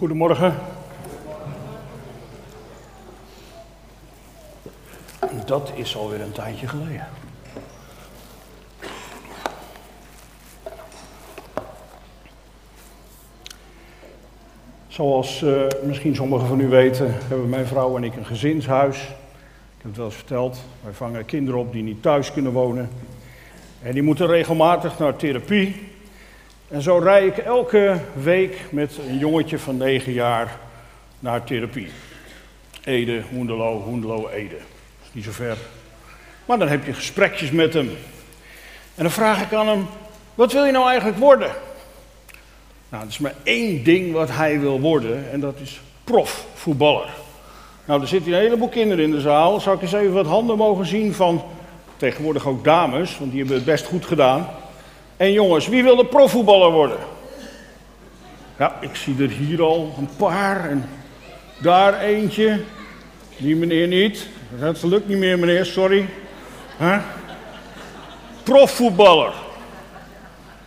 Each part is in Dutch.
Goedemorgen. Dat is alweer een tijdje geleden. Zoals uh, misschien sommigen van u weten, hebben mijn vrouw en ik een gezinshuis. Ik heb het wel eens verteld. Wij vangen kinderen op die niet thuis kunnen wonen. En die moeten regelmatig naar therapie. En zo rij ik elke week met een jongetje van 9 jaar naar therapie. Ede, Hoendelo, Hoendelo, Ede. Niet zo ver. Maar dan heb je gesprekjes met hem. En dan vraag ik aan hem: wat wil je nou eigenlijk worden? Nou, er is maar één ding wat hij wil worden, en dat is profvoetballer. Nou, er zitten een heleboel kinderen in de zaal. Zou ik eens even wat handen mogen zien van tegenwoordig ook dames, want die hebben het best goed gedaan. En jongens, wie wil de profvoetballer worden? Ja, ik zie er hier al een paar en daar eentje. Die meneer niet. Dat lukt niet meer, meneer, sorry. Profvoetballer.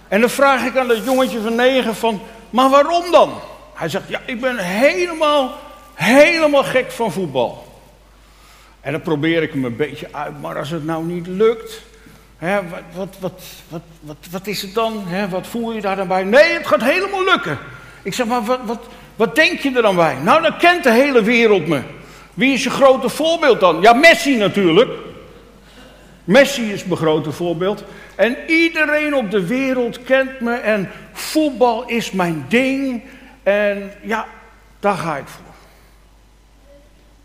En dan vraag ik aan dat jongetje van negen van, maar waarom dan? Hij zegt, ja, ik ben helemaal, helemaal gek van voetbal. En dan probeer ik hem een beetje uit, maar als het nou niet lukt, wat, wat, wat, wat, wat, is het dan? Wat voel je daar dan bij? Nee, het gaat helemaal lukken. Ik zeg, maar wat, wat, wat denk je er dan bij? Nou, dan kent de hele wereld me. Wie is je grote voorbeeld dan? Ja, Messi natuurlijk. Messi is mijn grote voorbeeld. En iedereen op de wereld kent me en voetbal is mijn ding. En ja, daar ga ik voor.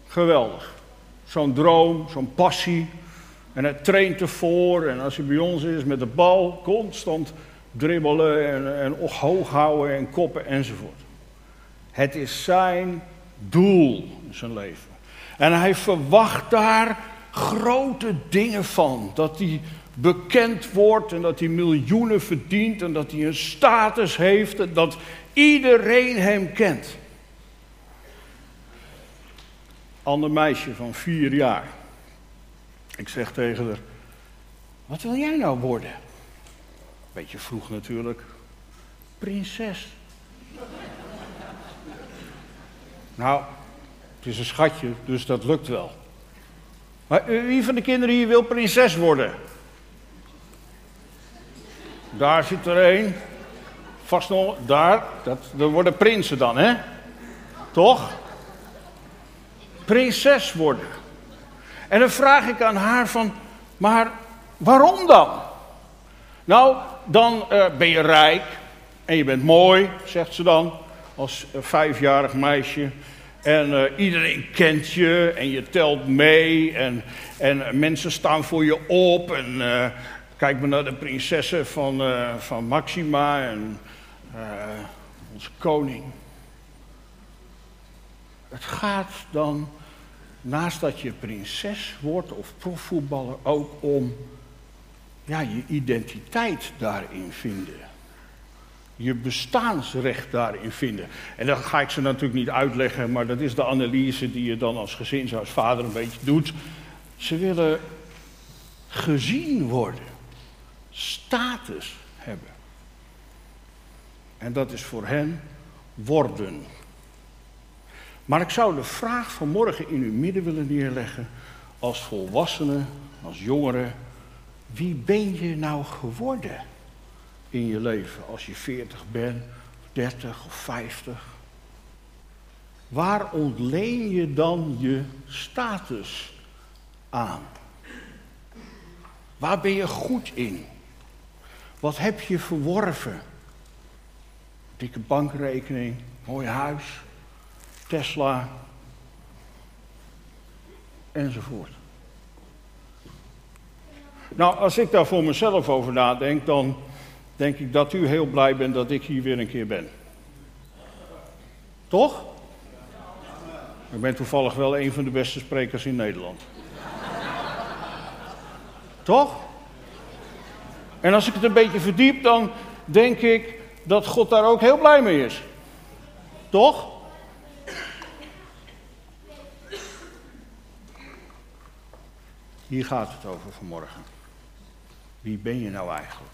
Geweldig. Zo'n droom, zo'n passie. En hij traint ervoor. En als hij bij ons is met de bal, constant dribbelen en, hoog houden en koppen enzovoort. Het is zijn doel in zijn leven. En hij verwacht daar grote dingen van. Dat hij bekend wordt en dat hij miljoenen verdient en dat hij een status heeft en dat iedereen hem kent. Ander meisje van vier jaar. Ik zeg tegen haar, wat wil jij nou worden? Beetje vroeg natuurlijk. Prinses. nou, het is een schatje, dus dat lukt wel. Maar wie van de kinderen hier wil prinses worden? Daar zit er een. Vast nog, daar. Dat, dat worden prinsen dan, hè? Toch? Prinses worden. En dan vraag ik aan haar van, maar waarom dan? Nou, dan uh, ben je rijk en je bent mooi, zegt ze dan, als vijfjarig meisje. En uh, iedereen kent je en je telt mee en, en mensen staan voor je op. En kijk maar naar de prinsessen van, van Maxima en onze koning. Het gaat dan, naast dat je prinses wordt of profvoetballer, ook om ja, je identiteit daarin vinden je bestaansrecht daarin vinden. En dat ga ik ze natuurlijk niet uitleggen, maar dat is de analyse die je dan als gezinshuisvader een beetje doet. Ze willen gezien worden, status hebben. En dat is voor hen worden. Maar ik zou de vraag van morgen in uw midden willen neerleggen, als volwassene, als jongere, wie ben je nou geworden? in je leven als je 40 bent, 30 of 50? Waar ontleen je dan je status aan? Waar ben je goed in? Wat heb je verworven? Dikke bankrekening, mooi huis, Tesla, enzovoort. Nou, als ik daar voor mezelf over nadenk, dan denk ik dat u heel blij bent dat ik hier weer een keer ben. Toch? Ik ben toevallig wel een van de beste sprekers in Nederland. Toch? En als ik het een beetje verdiep, dan denk ik dat God daar ook heel blij mee is. Toch? Hier gaat het over vanmorgen. Wie ben je nou eigenlijk?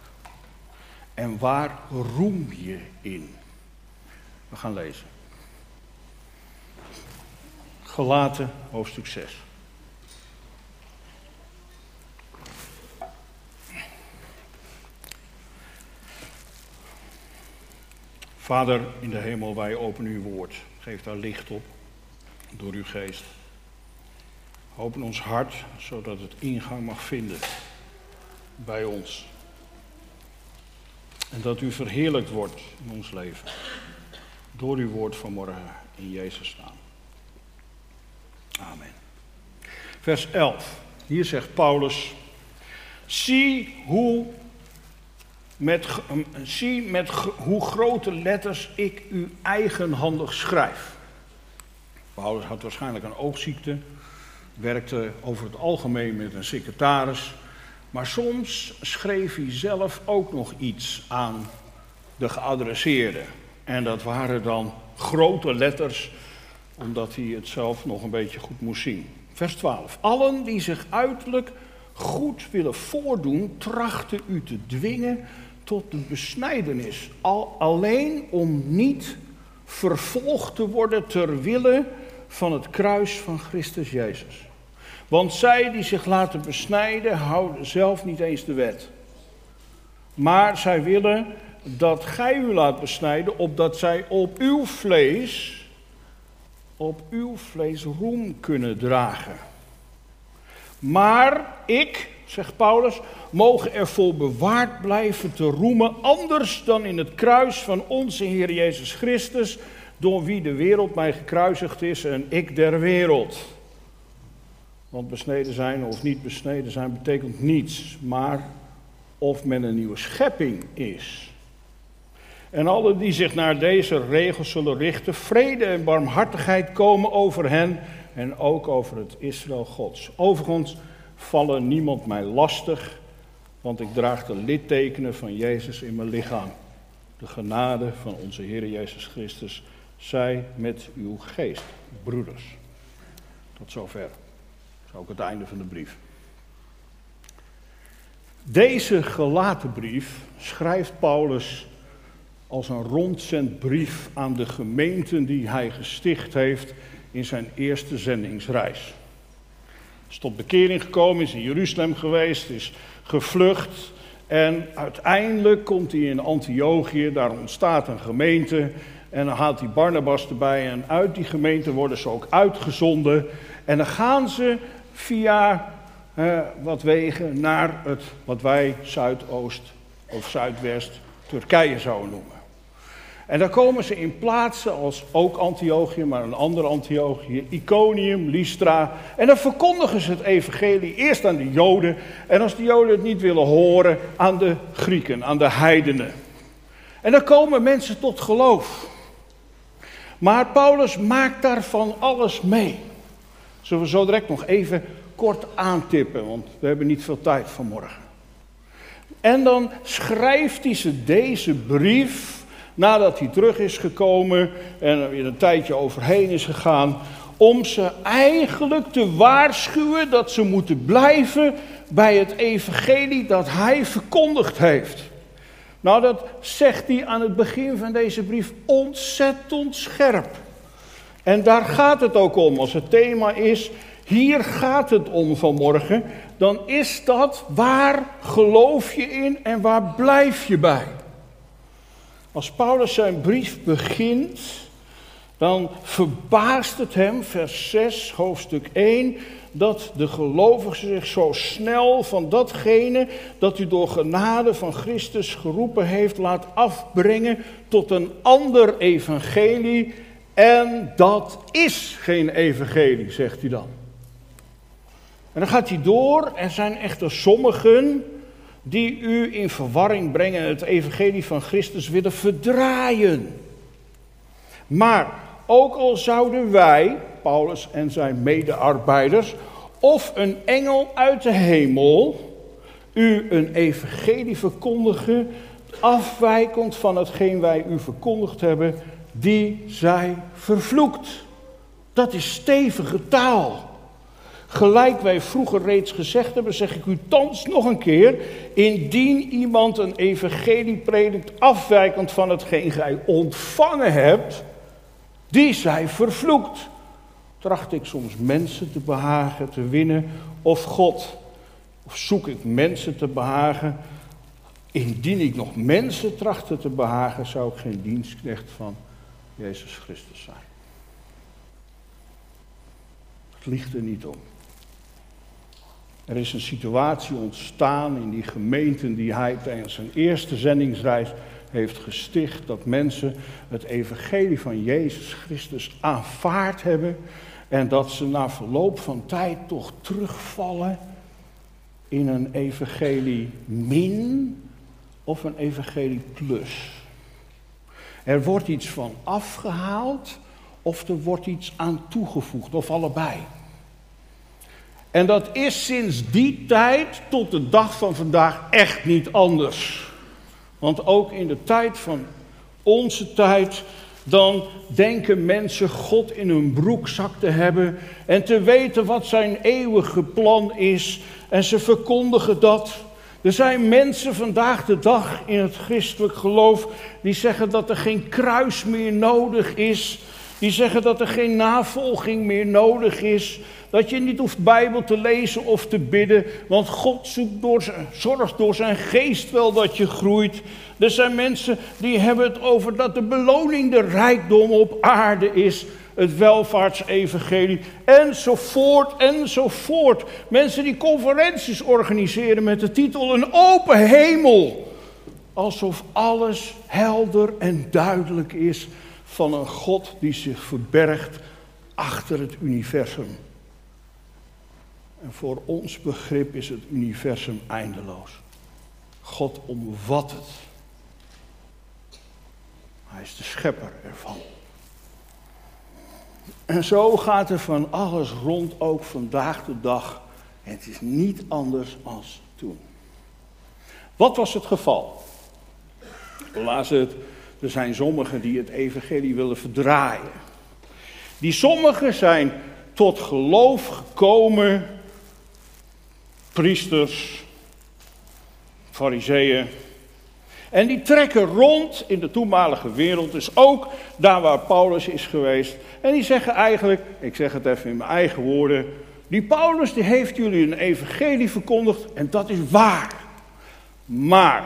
En waar roem je in? We gaan lezen. Gelaten, hoofdstuk 6. Vader in de hemel, wij openen uw woord. Geef daar licht op door uw geest. Open ons hart, zodat het ingang mag vinden bij ons. En dat u verheerlijkt wordt in ons leven. Door uw woord vanmorgen in Jezus' naam. Amen. Vers 11. Hier zegt Paulus: Zie hoe met, zie met hoe grote letters ik u eigenhandig schrijf. Paulus had waarschijnlijk een oogziekte, werkte over het algemeen met een secretaris, maar soms schreef hij zelf ook nog iets aan de geadresseerde. En dat waren dan grote letters, omdat hij het zelf nog een beetje goed moest zien. Vers 12. Allen die zich uiterlijk goed willen voordoen, trachten u te dwingen tot de besnijdenis. Al, alleen om niet vervolgd te worden ter wille van het kruis van Christus Jezus. Want zij die zich laten besnijden, houden zelf niet eens de wet. Maar zij willen dat gij u laat besnijden, opdat zij op uw vlees, op uw vlees roem kunnen dragen. Maar ik, zegt Paulus, mogen ervoor bewaard blijven te roemen, anders dan in het kruis van onze Heer Jezus Christus, door wie de wereld mij gekruisigd is en ik der wereld. Want besneden zijn of niet besneden zijn betekent niets, maar of men een nieuwe schepping is. En alle die zich naar deze regels zullen richten, vrede en barmhartigheid komen over hen en ook over het Israël Gods. Overigens vallen niemand mij lastig, want ik draag de littekenen van Jezus in mijn lichaam. De genade van onze Heer Jezus Christus zij met uw geest, broeders. Tot zover. Dat is ook het einde van de brief. Deze gelaten brief schrijft Paulus als een rondzendbrief aan de gemeenten die hij gesticht heeft in zijn eerste zendingsreis. Is tot bekering gekomen, is in Jeruzalem geweest, is gevlucht. En uiteindelijk komt hij in Antiochië, daar ontstaat een gemeente. En dan haalt hij Barnabas erbij en uit die gemeente worden ze ook uitgezonden. En dan gaan ze via wat wegen naar het, wat wij Zuidoost of Zuidwest Turkije zouden noemen. En dan komen ze in plaatsen als ook Antiochië, maar een andere Antiochië, Iconium, Lystra. En dan verkondigen ze het evangelie eerst aan de Joden. En als de Joden het niet willen horen, aan de Grieken, aan de heidenen. En dan komen mensen tot geloof. Maar Paulus maakt daarvan alles mee. Zullen we zo direct nog even kort aantippen, want we hebben niet veel tijd vanmorgen. En dan schrijft hij ze deze brief nadat hij terug is gekomen en er weer een tijdje overheen is gegaan, om ze eigenlijk te waarschuwen dat ze moeten blijven bij het evangelie dat hij verkondigd heeft. Nou, dat zegt hij aan het begin van deze brief ontzettend scherp. En daar gaat het ook om. Als het thema is, hier gaat het om vanmorgen, dan is dat waar geloof je in en waar blijf je bij? Als Paulus zijn brief begint, dan verbaast het hem, vers 6, hoofdstuk 1, dat de gelovige zich zo snel van datgene dat u door genade van Christus geroepen heeft, laat afbrengen tot een ander evangelie. En dat is geen evangelie, zegt hij dan. En dan gaat hij door, er zijn echter sommigen die u in verwarring brengen en het evangelie van Christus willen verdraaien. Maar ook al zouden wij, Paulus en zijn medearbeiders, of een engel uit de hemel u een evangelie verkondigen, afwijkend van hetgeen wij u verkondigd hebben, die zij vervloekt. Dat is stevige taal. Gelijk wij vroeger reeds gezegd hebben, zeg ik u thans nog een keer. Indien iemand een evangelie predikt afwijkend van hetgeen gij ontvangen hebt, die zij vervloekt. Tracht ik soms mensen te behagen, te winnen, of God? Of zoek ik mensen te behagen? Indien ik nog mensen trachtte te behagen, zou ik geen dienstknecht van Jezus Christus zijn. Het ligt er niet om. Er is een situatie ontstaan in die gemeenten die hij tijdens zijn eerste zendingsreis heeft gesticht. Dat mensen het evangelie van Jezus Christus aanvaard hebben. En dat ze na verloop van tijd toch terugvallen in een evangelie min of een evangelie plus. Er wordt iets van afgehaald of er wordt iets aan toegevoegd, of allebei. En dat is sinds die tijd tot de dag van vandaag echt niet anders. Want ook in de tijd van onze tijd, dan denken mensen God in hun broekzak te hebben en te weten wat zijn eeuwige plan is. En ze verkondigen dat. Er zijn mensen vandaag de dag in het christelijk geloof die zeggen dat er geen kruis meer nodig is. Die zeggen dat er geen navolging meer nodig is. Dat je niet hoeft Bijbel te lezen of te bidden. Want God zoekt door, zorgt door zijn geest wel dat je groeit. Er zijn mensen die hebben het over dat de beloning de rijkdom op aarde is. Het welvaartsevangelie. Enzovoort, enzovoort. Mensen die conferenties organiseren met de titel Een open hemel. Alsof alles helder en duidelijk is van een God die zich verbergt achter het universum. En voor ons begrip is het universum eindeloos. God omvat het. Hij is de schepper ervan. En zo gaat er van alles rond, ook vandaag de dag. Het is niet anders als toen. Wat was het geval? Laat het er zijn sommigen die het evangelie willen verdraaien. Die sommigen zijn tot geloof gekomen, priesters, fariseeën. En die trekken rond in de toenmalige wereld, dus ook daar waar Paulus is geweest. En die zeggen eigenlijk, ik zeg het even in mijn eigen woorden, die Paulus die heeft jullie een evangelie verkondigd en dat is waar. Maar,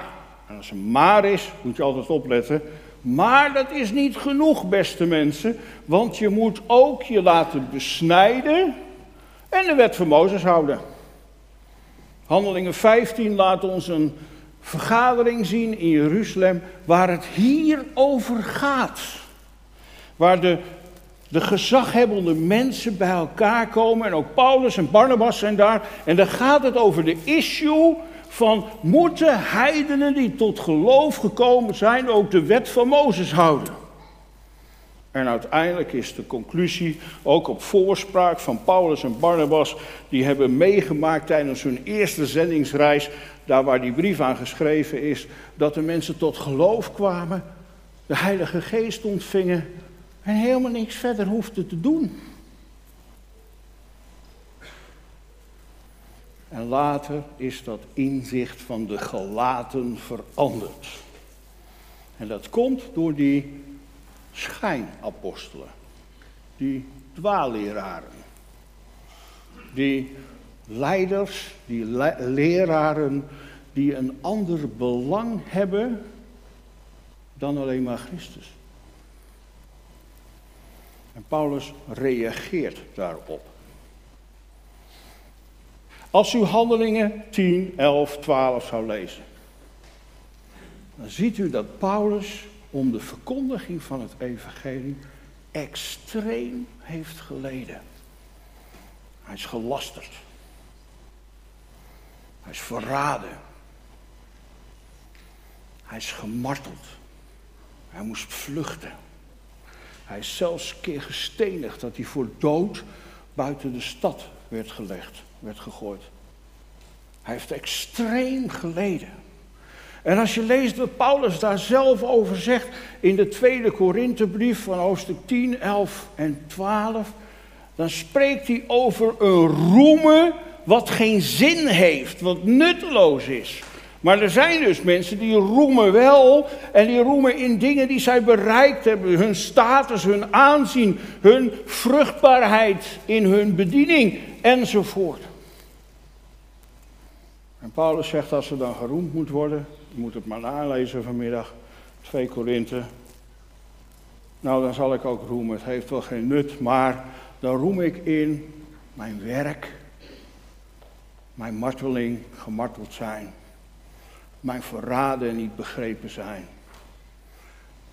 en als er maar is, moet je altijd opletten, maar dat is niet genoeg, beste mensen, want je moet ook je laten besnijden en de wet van Mozes houden. Handelingen 15 laat ons een vergadering zien in Jeruzalem waar het hier over gaat. Waar de, de gezaghebbende mensen bij elkaar komen en ook Paulus en Barnabas zijn daar. En dan gaat het over de issue van moeten heidenen die tot geloof gekomen zijn ook de wet van Mozes houden. En uiteindelijk is de conclusie, ook op voorspraak van Paulus en Barnabas, die hebben meegemaakt tijdens hun eerste zendingsreis, daar waar die brief aan geschreven is, dat de mensen tot geloof kwamen, de Heilige Geest ontvingen en helemaal niks verder hoefden te doen. En later is dat inzicht van de gelaten veranderd. En dat komt door die schijnapostelen, die dwaalleraren, die leiders, die leraren die een ander belang hebben dan alleen maar Christus. En Paulus reageert daarop. Als u handelingen 10, 11, 12 zou lezen, dan ziet u dat Paulus om de verkondiging van het evangelie extreem heeft geleden. Hij is gelasterd. Hij is verraden. Hij is gemarteld. Hij moest vluchten. Hij is zelfs een keer gestenigd dat hij voor dood buiten de stad werd gelegd werd gegooid. Hij heeft extreem geleden. En als je leest wat Paulus daar zelf over zegt in de tweede Korinthebrief van hoofdstuk 10, 11 en 12, dan spreekt hij over een roemen wat geen zin heeft, wat nutteloos is. Maar er zijn dus mensen die roemen wel en die roemen in dingen die zij bereikt hebben. Hun status, hun aanzien, hun vruchtbaarheid in hun bediening enzovoort. En Paulus zegt als er dan geroemd moet worden, moet het maar nalezen vanmiddag, 2 Korinthe. Nou, dan zal ik ook roemen. Het heeft wel geen nut, maar dan roem ik in mijn werk, mijn marteling, gemarteld zijn, mijn verraden en niet begrepen zijn.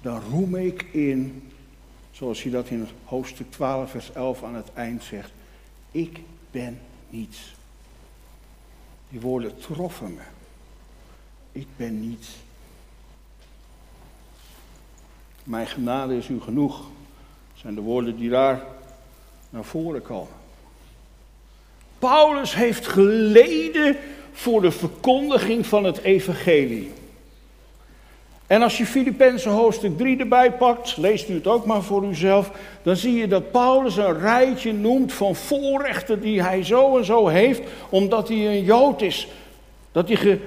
Dan roem ik in, zoals hij dat in hoofdstuk 12, vers 11 aan het eind zegt, ik ben niets. Die woorden troffen me. Ik ben niets. Mijn genade is u genoeg, zijn de woorden die daar naar voren komen. Paulus heeft geleden voor de verkondiging van het evangelie. En als je Filippenzen hoofdstuk 3 erbij pakt, leest u het ook maar voor uzelf, dan zie je dat Paulus een rijtje noemt van voorrechten die hij zo en zo heeft, omdat hij een Jood is. Dat hij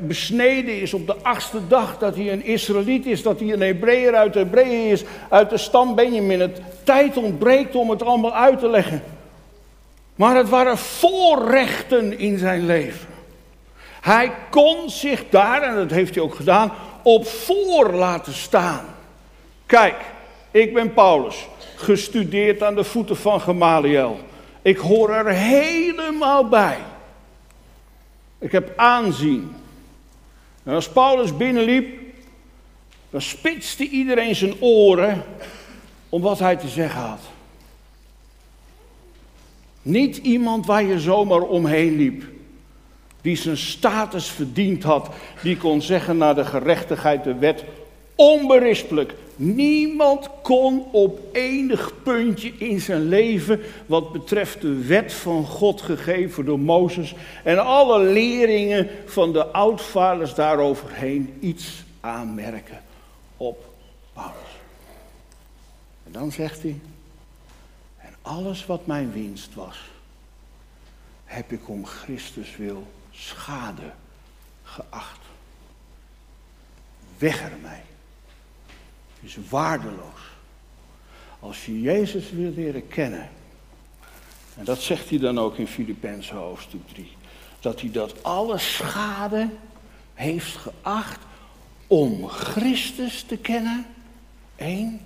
besneden is op de achtste dag, dat hij een Israëliet is, dat hij een Hebreeër uit Hebreeën is, uit de stam Benjamin. Het tijd ontbreekt om het allemaal uit te leggen. Maar het waren voorrechten in zijn leven. Hij kon zich daar, en dat heeft hij ook gedaan, op voor laten staan. Kijk, ik ben Paulus, gestudeerd aan de voeten van Gamaliel. Ik hoor er helemaal bij. Ik heb aanzien. En als Paulus binnenliep, dan spitste iedereen zijn oren om wat hij te zeggen had. Niet iemand waar je zomaar omheen liep die zijn status verdiend had, die kon zeggen naar de gerechtigheid, de wet, onberispelijk. Niemand kon op enig puntje in zijn leven, wat betreft de wet van God gegeven door Mozes en alle leringen van de oudvaders daaroverheen, iets aanmerken op Paulus. En dan zegt hij, en alles wat mijn winst was, heb ik om Christus wil schade geacht. Weg ermee. Is waardeloos. Als je Jezus wil leren kennen, en dat zegt hij dan ook in Filippenzen hoofdstuk 3, dat hij dat alle schade heeft geacht om Christus te kennen, één,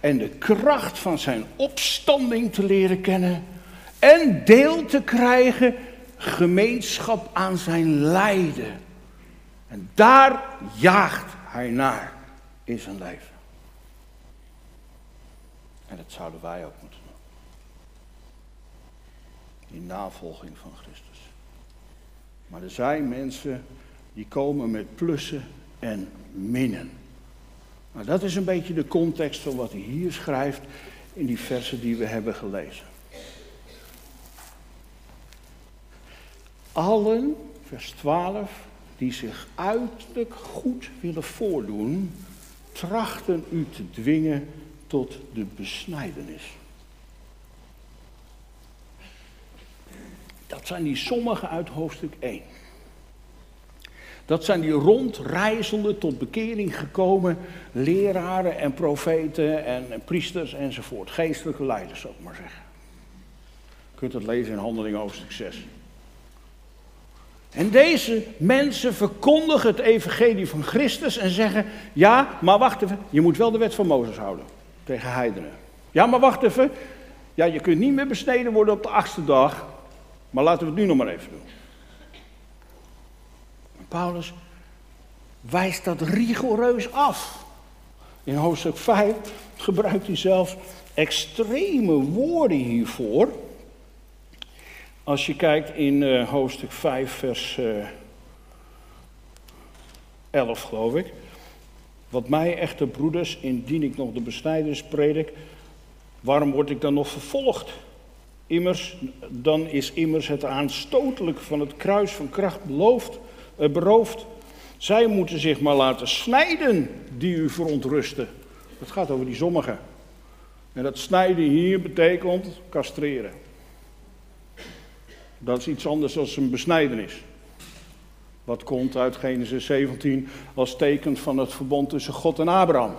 en de kracht van zijn opstanding te leren kennen, en deel te krijgen gemeenschap aan zijn lijden. En daar jaagt hij naar in zijn leven. En dat zouden wij ook moeten doen. In navolging van Christus. Maar er zijn mensen die komen met plussen en minnen. Nou, dat is een beetje de context van wat hij hier schrijft in die versen die we hebben gelezen. Allen, vers 12, die zich uiterlijk goed willen voordoen, trachten u te dwingen tot de besnijdenis. Dat zijn die sommigen uit hoofdstuk 1. Dat zijn die rondreizende, tot bekering gekomen leraren en profeten en, priesters enzovoort. Geestelijke leiders, zou ik maar zeggen. Je kunt het lezen in Handeling hoofdstuk 6. En deze mensen verkondigen het evangelie van Christus en zeggen, ja, maar wacht even, je moet wel de wet van Mozes houden tegen heidenen. Ja, maar wacht even, ja, je kunt niet meer besneden worden op de achtste dag, maar laten we het nu nog maar even doen. Paulus wijst dat rigoureus af. In hoofdstuk 5 gebruikt hij zelfs extreme woorden hiervoor. Als je kijkt in uh, hoofdstuk 5, vers uh, eh, 11, geloof ik. Wat mij, echte broeders, indien ik nog de besnijdenis predik, waarom word ik dan nog vervolgd? Immers, dan is immers het aanstotelijk van het kruis van kracht beloofd, uh, beroofd. Zij moeten zich maar laten snijden die u verontrusten. Het gaat over die sommigen. En dat snijden hier betekent castreren. Dat is iets anders dan een besnijdenis. Wat komt uit Genesis 17 als teken van het verbond tussen God en Abraham?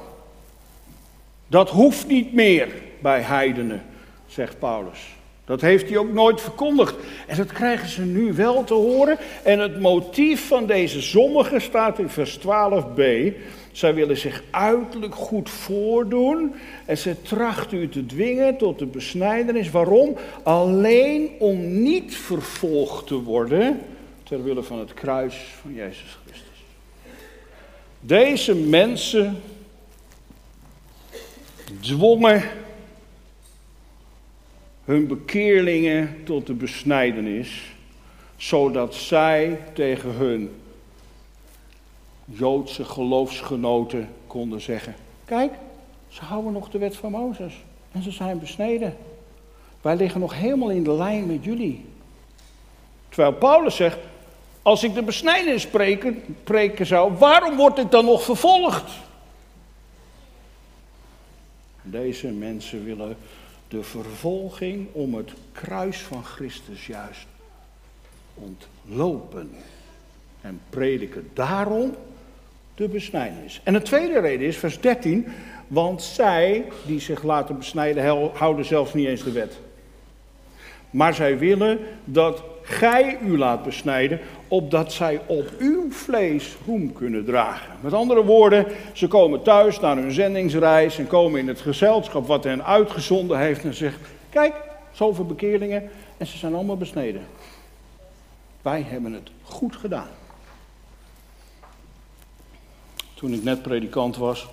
Dat hoeft niet meer bij heidenen, zegt Paulus. Dat heeft hij ook nooit verkondigd. En dat krijgen ze nu wel te horen. En het motief van deze sommigen staat in vers 12b. Zij willen zich uiterlijk goed voordoen en ze trachten u te dwingen tot de besnijdenis. Waarom? Alleen om niet vervolgd te worden ter van het kruis van Jezus Christus. Deze mensen dwongen hun bekeerlingen tot de besnijdenis, zodat zij tegen hun Joodse geloofsgenoten konden zeggen: Kijk, ze houden nog de wet van Mozes en ze zijn besneden. Wij liggen nog helemaal in de lijn met jullie. Terwijl Paulus zegt: Als ik de besnijdenis spreken, preken zou, waarom word ik dan nog vervolgd? Deze mensen willen de vervolging om het kruis van Christus juist ontlopen. En prediken daarom de besnijdenis. En de tweede reden is vers 13, want zij die zich laten besnijden houden zelfs niet eens de wet. Maar zij willen dat gij u laat besnijden, opdat zij op uw vlees roem kunnen dragen. Met andere woorden, ze komen thuis naar hun zendingsreis en komen in het gezelschap wat hen uitgezonden heeft en zegt, kijk, zoveel bekeerlingen en ze zijn allemaal besneden. Wij hebben het goed gedaan. Toen ik net predikant was,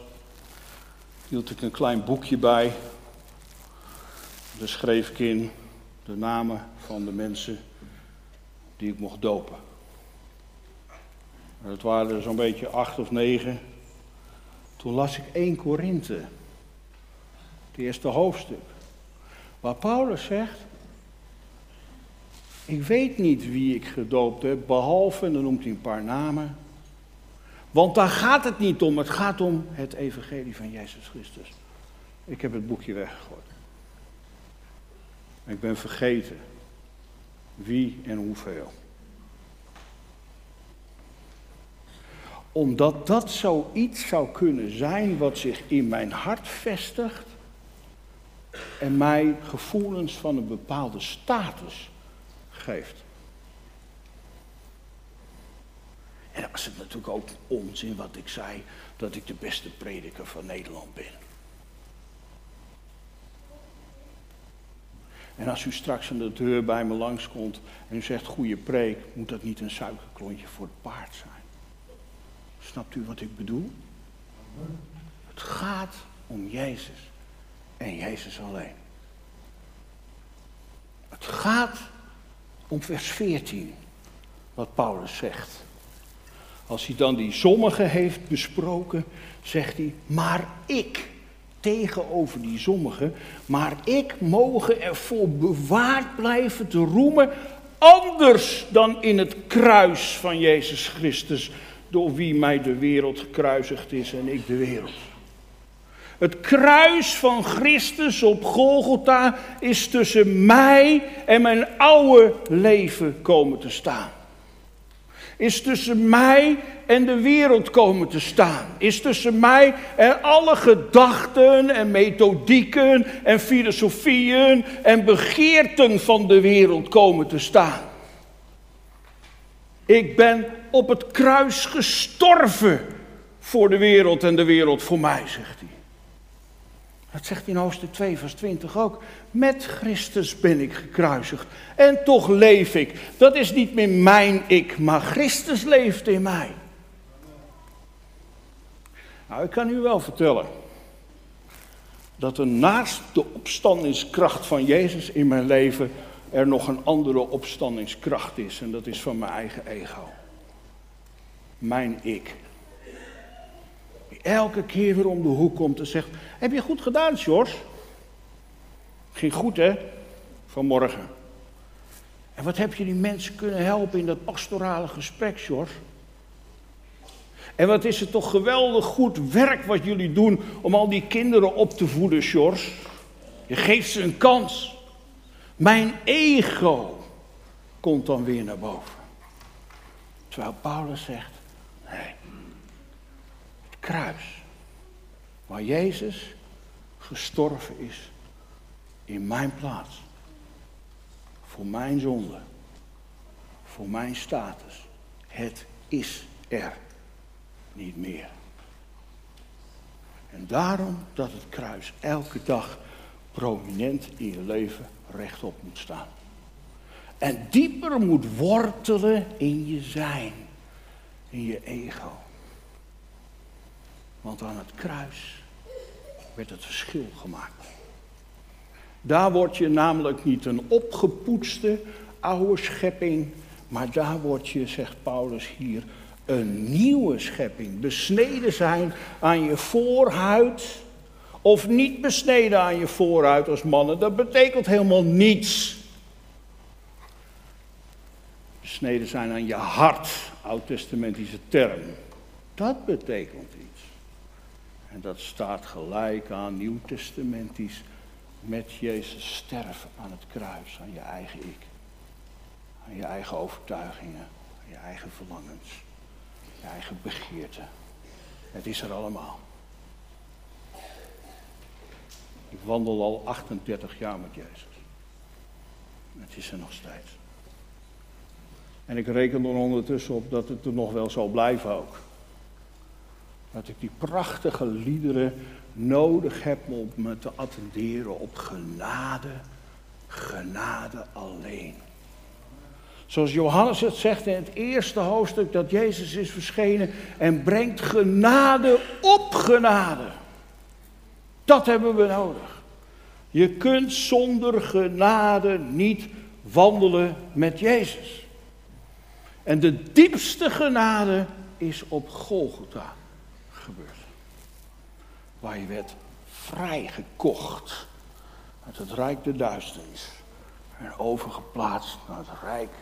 hield ik een klein boekje bij. Daar schreef ik in de namen van de mensen die ik mocht dopen. Het waren er zo'n beetje acht of negen. Toen las ik 1 Korinthe, het eerste hoofdstuk, waar Paulus zegt, ik weet niet wie ik gedoopt heb, behalve, en dan noemt hij een paar namen, want daar gaat het niet om. Het gaat om het evangelie van Jezus Christus. Ik heb het boekje weggegooid. Ik ben vergeten wie en hoeveel. Omdat dat zoiets zou kunnen zijn wat zich in mijn hart vestigt en mij gevoelens van een bepaalde status geeft. En dan was het natuurlijk ook onzin wat ik zei, dat ik de beste prediker van Nederland ben. En als u straks aan de deur bij me langskomt en u zegt goede preek, moet dat niet een suikerklontje voor het paard zijn. Snapt u wat ik bedoel? Het gaat om Jezus en Jezus alleen. Het gaat om vers 14, wat Paulus zegt. Als hij dan die sommigen heeft besproken, zegt hij, maar ik, tegenover die sommigen, maar ik mogen ervoor bewaard blijven te roemen, anders dan in het kruis van Jezus Christus, door wie mij de wereld gekruisigd is en ik de wereld. Het kruis van Christus op Golgotha is tussen mij en mijn oude leven komen te staan is tussen mij en de wereld komen te staan. Is tussen mij en alle gedachten en methodieken en filosofieën en begeerten van de wereld komen te staan. Ik ben op het kruis gestorven voor de wereld en de wereld voor mij, zegt hij. Dat zegt in hoofdstuk 2, vers 20 ook. Met Christus ben ik gekruisigd. En toch leef ik. Dat is niet meer mijn ik, maar Christus leeft in mij. Nou, ik kan u wel vertellen. Dat er naast de opstandingskracht van Jezus in mijn leven. er nog een andere opstandingskracht is. En dat is van mijn eigen ego. Mijn ik elke keer weer om de hoek komt en zegt: Heb je goed gedaan, George? Ging goed, hè? Vanmorgen. En wat heb je die mensen kunnen helpen in dat pastorale gesprek, George? En wat is het toch geweldig goed werk wat jullie doen om al die kinderen op te voeden, George? Je geeft ze een kans. Mijn ego komt dan weer naar boven. Terwijl Paulus zegt, kruis, waar Jezus gestorven is in mijn plaats, voor mijn zonde, voor mijn status, het is er niet meer. En daarom dat het kruis elke dag prominent in je leven rechtop moet staan. En dieper moet wortelen in je zijn, in je ego. Want aan het kruis werd het verschil gemaakt. Daar word je namelijk niet een opgepoetste oude schepping, maar daar word je, zegt Paulus hier, een nieuwe schepping. Besneden zijn aan je voorhuid of niet besneden aan je voorhuid als mannen, dat betekent helemaal niets. Besneden zijn aan je hart, oud-testamentische term. Dat betekent iets. En dat staat gelijk aan nieuw-testamentisch met Jezus sterven aan het kruis, aan je eigen ik. Aan je eigen overtuigingen, aan je eigen verlangens, je eigen begeerten. Het is er allemaal. Ik wandel al 38 jaar met Jezus. Het is er nog steeds. En ik reken er ondertussen op dat het er nog wel zal blijven ook. Dat ik die prachtige liederen nodig heb om me te attenderen op genade, genade alleen. Zoals Johannes het zegt in het eerste hoofdstuk dat Jezus is verschenen en brengt genade op genade. Dat hebben we nodig. Je kunt zonder genade niet wandelen met Jezus. En de diepste genade is op Golgotha gebeurd. Waar je werd vrijgekocht uit het rijk der duisternis. En overgeplaatst naar het rijk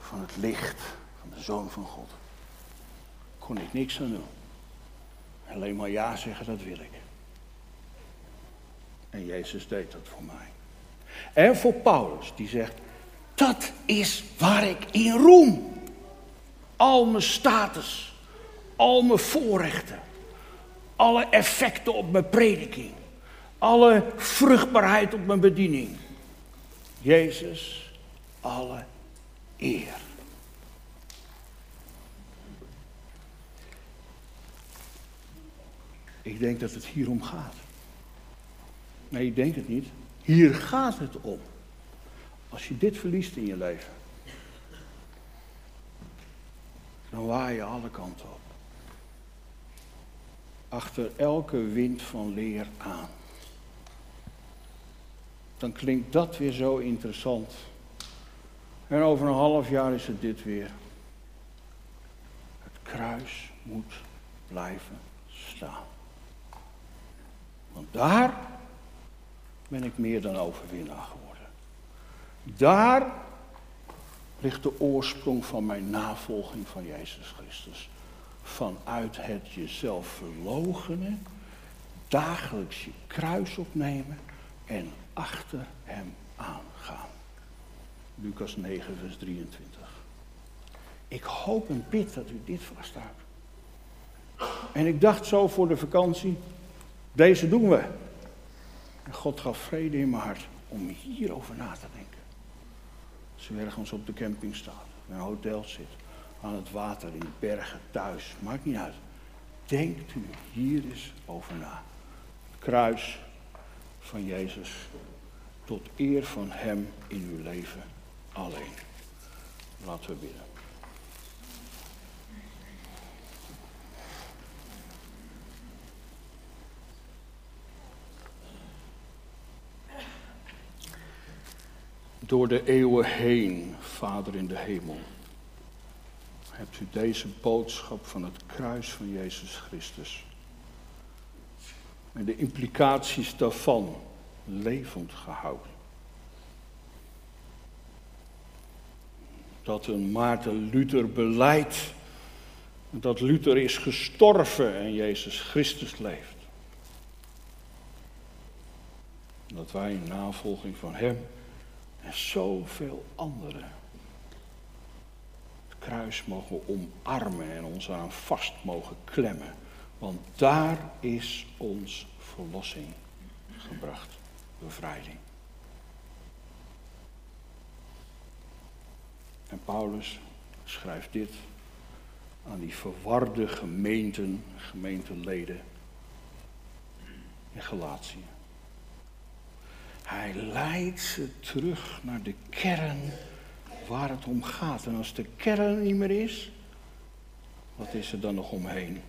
van het licht, van de Zoon van God. Kon ik niks aan doen. Alleen maar ja zeggen, dat wil ik. En Jezus deed dat voor mij. En voor Paulus, die zegt, dat is waar ik in roem. Al mijn status, al mijn voorrechten, alle effecten op mijn prediking, alle vruchtbaarheid op mijn bediening. Jezus, alle eer. Ik denk dat het hierom gaat. Nee, ik denk het niet. Hier gaat het om. Als je dit verliest in je leven, dan waai je alle kanten op. Achter elke wind van leer aan. Dan klinkt dat weer zo interessant. En over een half jaar is het dit weer. Het kruis moet blijven staan. Want daar ben ik meer dan overwinnaar geworden. Daar ligt de oorsprong van mijn navolging van Jezus Christus. Vanuit het jezelf verloochenen, dagelijks je kruis opnemen en achter hem aangaan. Lucas 9, vers 23. Ik hoop en bid dat u dit vasthoudt. En ik dacht zo voor de vakantie, deze doen we. En God gaf vrede in mijn hart om hierover na te denken. Als u ergens op de camping staat, in een hotel zit, aan het water, in bergen, thuis, maakt niet uit. Denkt u hier eens over na. Het kruis van Jezus tot eer van Hem in uw leven alleen. Laten we bidden. door de eeuwen heen, Vader in de hemel, hebt u deze boodschap van het kruis van Jezus Christus en de implicaties daarvan levend gehouden. Dat een Maarten Luther beleidt dat Luther is gestorven en Jezus Christus leeft. Dat wij in navolging van Hem en zoveel anderen kruis mogen omarmen en ons aan vast mogen klemmen. Want daar is ons verlossing gebracht, bevrijding. En Paulus schrijft dit aan die verwarde gemeenten, gemeenteleden in Galatië. Hij leidt ze terug naar de kern waar het om gaat. En als de kern niet meer is, wat is er dan nog omheen?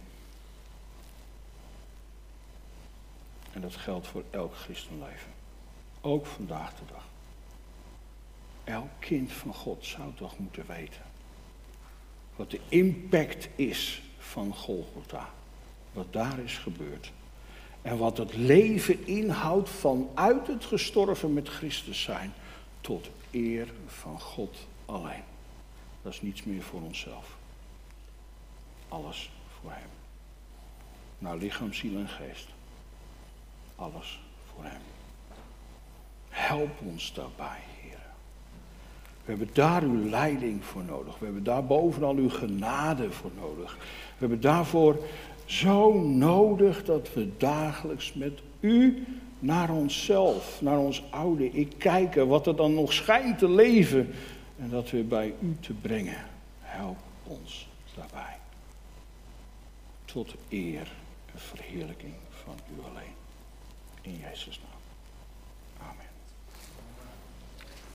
En dat geldt voor elk christenleven. Ook vandaag de dag. Elk kind van God zou toch moeten weten. Wat de impact is van Golgotha. Wat daar is gebeurd. En wat het leven inhoudt vanuit het gestorven met Christus zijn tot eer van God alleen. Dat is niets meer voor onszelf. Alles voor Hem. Naar lichaam, ziel en geest. Alles voor Hem. Help ons daarbij, Heer. We hebben daar uw leiding voor nodig. We hebben daar bovenal uw genade voor nodig. We hebben daarvoor zo nodig dat we dagelijks met u naar onszelf, naar ons oude ik kijken, wat er dan nog schijnt te leven en dat weer bij u te brengen. Help ons daarbij. Tot eer en verheerlijking van u alleen. In Jezus' naam.